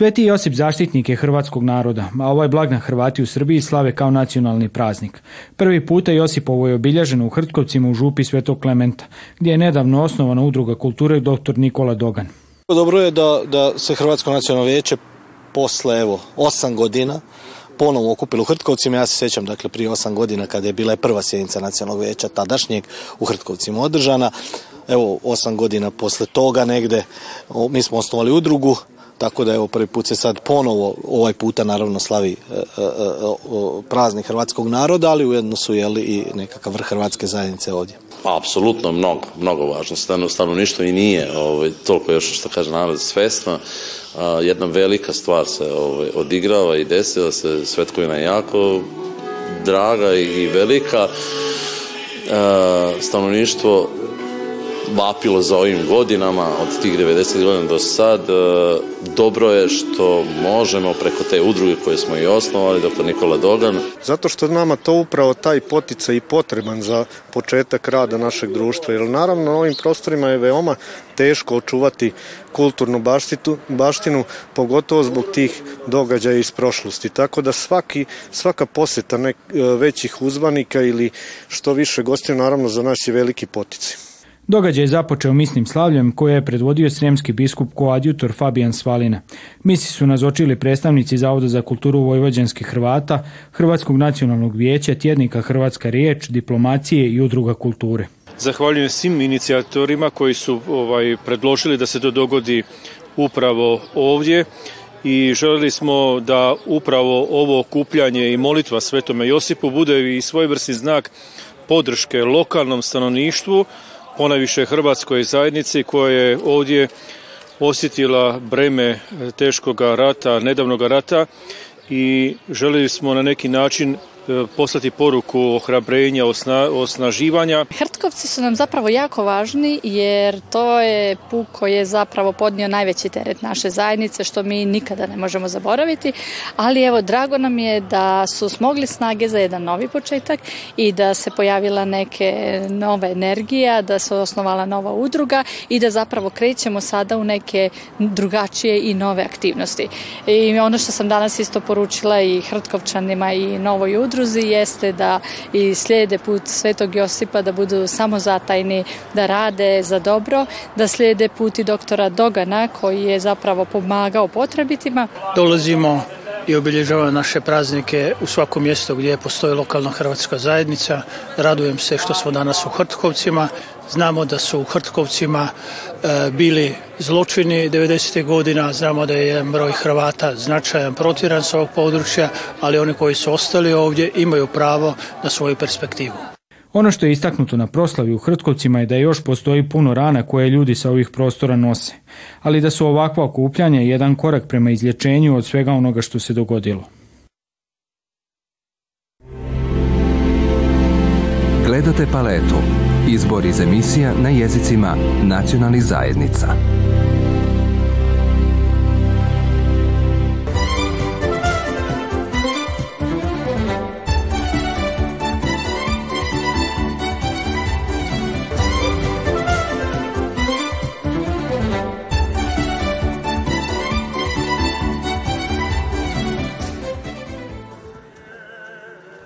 Sveti Josip zaštitnik je hrvatskog naroda, a ovaj blagdan Hrvati u Srbiji slave kao nacionalni praznik. Prvi puta Josipovo je obilježeno u Hrtkovcima u župi Svetog Klementa, gdje je nedavno osnovana udruga kulture dr. Nikola Dogan. Dobro je da, da se Hrvatsko nacionalno vijeće posle evo, osam godina ponovo okupilo u Hrtkovcima. Ja se sjećam, dakle, prije osam godina kada je bila prva sjednica nacionalnog vijeća tadašnjeg u Hrtkovcima održana. Evo, osam godina posle toga negde mi smo osnovali udrugu tako da evo prvi put se sad ponovo, ovaj puta naravno slavi e, e, e, praznik hrvatskog naroda, ali ujedno su jeli i nekakav vrh hrvatske zajednice ovdje. Pa, apsolutno, mnogo, mnogo važno. Stano, ništa i nije ovaj, toliko još što kaže narod svesno. jedna velika stvar se ovaj, odigrava i desila se, Svetkovina je jako draga i, velika. stanovništvo vapilo za ovim godinama od tih 90 godina do sad e, dobro je što možemo preko te udruge koje smo i osnovali dr. Nikola Dogan. Zato što nama to upravo taj poticaj i potreban za početak rada našeg društva jer naravno na ovim prostorima je veoma teško očuvati kulturnu baštitu, baštinu pogotovo zbog tih događaja iz prošlosti. Tako da svaki, svaka posjeta nek, e, većih uzvanika ili što više gostiju naravno za nas je veliki poticaj. Događaj je započeo misnim slavljem koje je predvodio sremski biskup koadjutor Fabijan Svalina. Misi su nazočili predstavnici Zavoda za kulturu vojvođanskih Hrvata, Hrvatskog nacionalnog vijeća, tjednika Hrvatska riječ, diplomacije i udruga kulture. Zahvaljujem svim inicijatorima koji su ovaj, predložili da se to dogodi upravo ovdje i željeli smo da upravo ovo okupljanje i molitva Svetome Josipu bude i svojevrsni znak podrške lokalnom stanovništvu ponajviše Hrvatskoj zajednici koja je ovdje osjetila breme eh, teškoga rata, nedavnoga rata i željeli smo na neki način E, poslati poruku ohrabrenja, osnaživanja. Hrtkovci su nam zapravo jako važni jer to je puk koji je zapravo podnio najveći teret naše zajednice što mi nikada ne možemo zaboraviti, ali evo drago nam je da su smogli snage za jedan novi početak i da se pojavila neke nova energija, da se osnovala nova udruga i da zapravo krećemo sada u neke drugačije i nove aktivnosti. I ono što sam danas isto poručila i Hrtkovčanima i novoj udruzi jeste da i slijede put Svetog Josipa, da budu samozatajni, da rade za dobro, da slijede put i doktora Dogana koji je zapravo pomagao potrebitima. Dolazimo i obilježavaju naše praznike u svakom mjestu gdje postoji lokalna hrvatska zajednica. Radujem se što smo danas u Hrtkovcima. Znamo da su u Hrtkovcima e, bili zločini 90. godina, znamo da je jedan broj Hrvata značajan protiran s ovog područja, ali oni koji su ostali ovdje imaju pravo na svoju perspektivu. Ono što je istaknuto na proslavi u Hrtkovcima je da još postoji puno rana koje ljudi sa ovih prostora nose, ali da su ovakva okupljanja jedan korak prema izlječenju od svega onoga što se dogodilo. Gledate paletu. Izbor iz emisija na jezicima nacionalnih zajednica.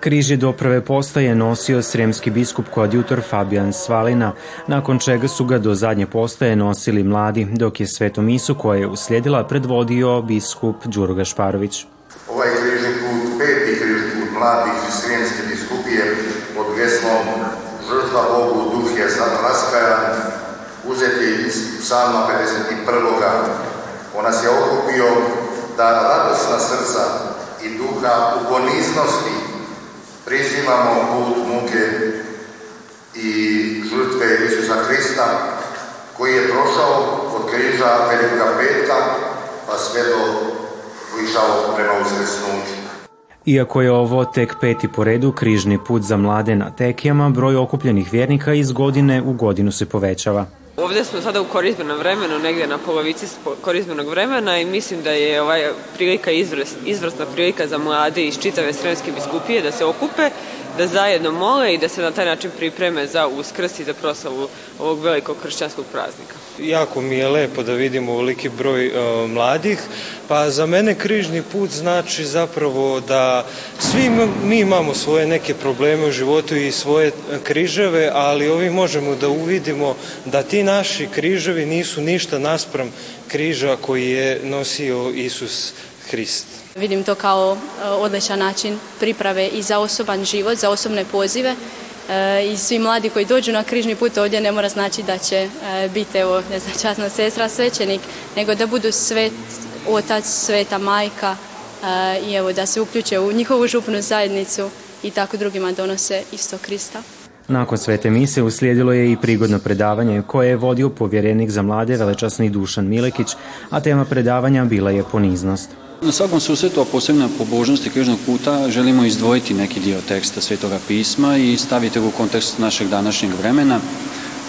križi do prve postaje nosio sremski biskup koadjutor Fabian Svalina, nakon čega su ga do zadnje postaje nosili mladi, dok je svetu misu koja je uslijedila predvodio biskup Đuro Gašparović. Ovaj križni put, peti križni put mladih iz sremske biskupije pod Veslom, Žrtva Bogu duh je sad uzeti iz psalma 51. Ona je okupio da radosna srca i duha u poniznosti prizivamo put muke i žrtve Isusa Krista koji je prošao od križa Velika Peta pa sve do išao prema uskrsnuću. Iako je ovo tek peti po redu križni put za mlade na tekijama, broj okupljenih vjernika iz godine u godinu se povećava. Ovdje smo sada u korizmenom vremenu, negdje na polovici korizmenog vremena i mislim da je ovaj prilika izvrsna prilika za mlade iz čitave Sremske biskupije da se okupe da zajedno mole i da se na taj način pripreme za uskrs i za proslavu ovog velikog kršćanskog praznika. Jako mi je lepo da vidimo ovoliki broj e, mladih, pa za mene križni put znači zapravo da svi mi imamo svoje neke probleme u životu i svoje križeve, ali ovi možemo da uvidimo da ti naši križevi nisu ništa naspram križa koji je nosio Isus Krist. Vidim to kao e, odličan način priprave i za osoban život, za osobne pozive e, i svi mladi koji dođu na križni put ovdje ne mora znači da će e, biti evo, ne znam, časna sestra, svećenik, nego da budu svet, otac, sveta majka i evo da se uključe u njihovu župnu zajednicu i tako drugima donose isto Krista. Nakon svete mise uslijedilo je i prigodno predavanje koje je vodio povjerenik za mlade velečasni Dušan Milekić, a tema predavanja bila je poniznost. Na svakom susretu, a posebno pobožnosti križnog puta, želimo izdvojiti neki dio teksta Svetoga pisma i staviti ga u kontekst našeg današnjeg vremena.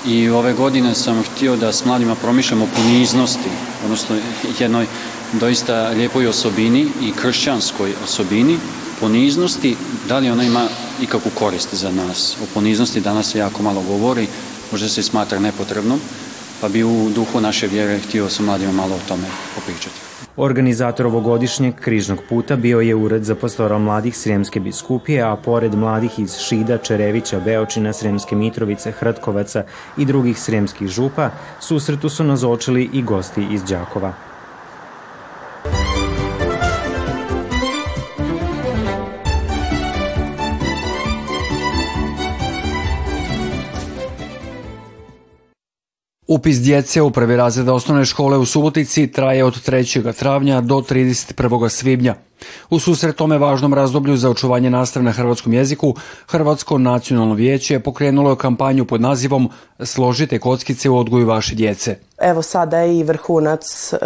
I ove godine sam htio da s mladima promišljamo puniznosti, odnosno jednoj doista lijepoj osobini i kršćanskoj osobini, poniznosti, da li ona ima ikakvu korist za nas. O poniznosti danas se jako malo govori, možda se smatra nepotrebnom, pa bi u duhu naše vjere htio sa mladima malo o tome popričati. Organizator ovogodišnjeg križnog puta bio je Ured za pastoral mladih sremske biskupije, a pored mladih iz Šida, Čerevića, Beočina, Sremske Mitrovice, Hrtkovaca i drugih sremskih župa, susretu su nazočili i gosti iz Đakova. Upis djece u prvi razred osnovne škole u Subotici traje od 3. travnja do 31. svibnja. U susret tome važnom razdoblju za očuvanje nastave na hrvatskom jeziku, Hrvatsko nacionalno vijeće je pokrenulo kampanju pod nazivom Složite kockice u odgoju vaše djece. Evo sada je i vrhunac e,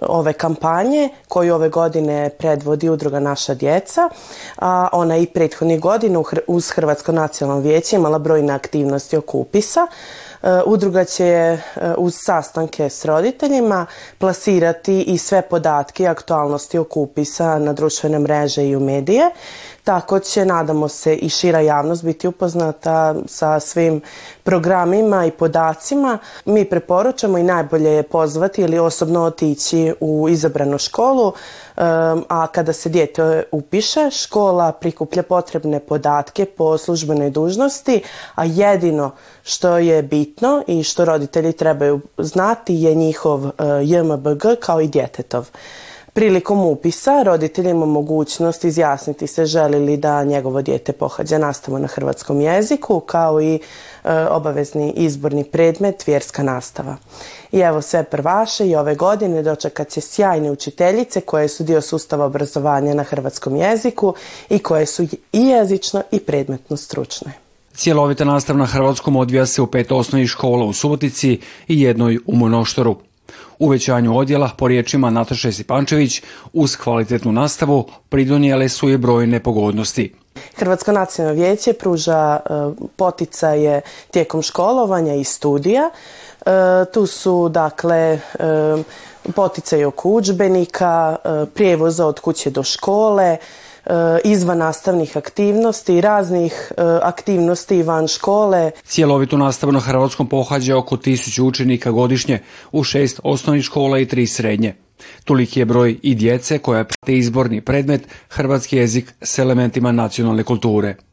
ove kampanje koju ove godine predvodi udruga Naša djeca. A ona i prethodnih godina uz Hrvatsko nacionalno vijeće imala brojne aktivnosti okupisa. E, udruga će e, uz sastanke s roditeljima plasirati i sve podatke i aktualnosti okupisa na društvene mreže i u medije, tako će, nadamo se, i šira javnost biti upoznata sa svim programima i podacima. Mi preporučamo i najbolje je pozvati ili osobno otići u izabranu školu, um, a kada se dijete upiše, škola prikuplja potrebne podatke po službenoj dužnosti, a jedino što je bitno i što roditelji trebaju znati je njihov uh, JMBG kao i djetetov prilikom upisa ima mogućnost izjasniti se želi li da njegovo dijete pohađa nastavu na hrvatskom jeziku kao i e, obavezni izborni predmet vjerska nastava. I evo sve prvaše i ove godine dočekat će sjajne učiteljice koje su dio sustava obrazovanja na hrvatskom jeziku i koje su i jezično i predmetno stručne. Cjelovita nastav na hrvatskom odvija se u pet osnovnih škola u Subotici i jednoj u Monoštoru. Uvećanju odjela, po riječima Nataše Sipančević, uz kvalitetnu nastavu pridonijele su i brojne pogodnosti. Hrvatsko nacionalno vijeće pruža e, poticaje tijekom školovanja i studija. E, tu su dakle e, poticaje oko udžbenika, prijevoza od kuće do škole, E, izvan nastavnih aktivnosti, raznih e, aktivnosti van škole. Cjelovitu nastavu na Hrvatskom pohađa oko 1000 učenika godišnje u šest osnovnih škola i tri srednje. Toliki je broj i djece koja prate izborni predmet hrvatski jezik s elementima nacionalne kulture.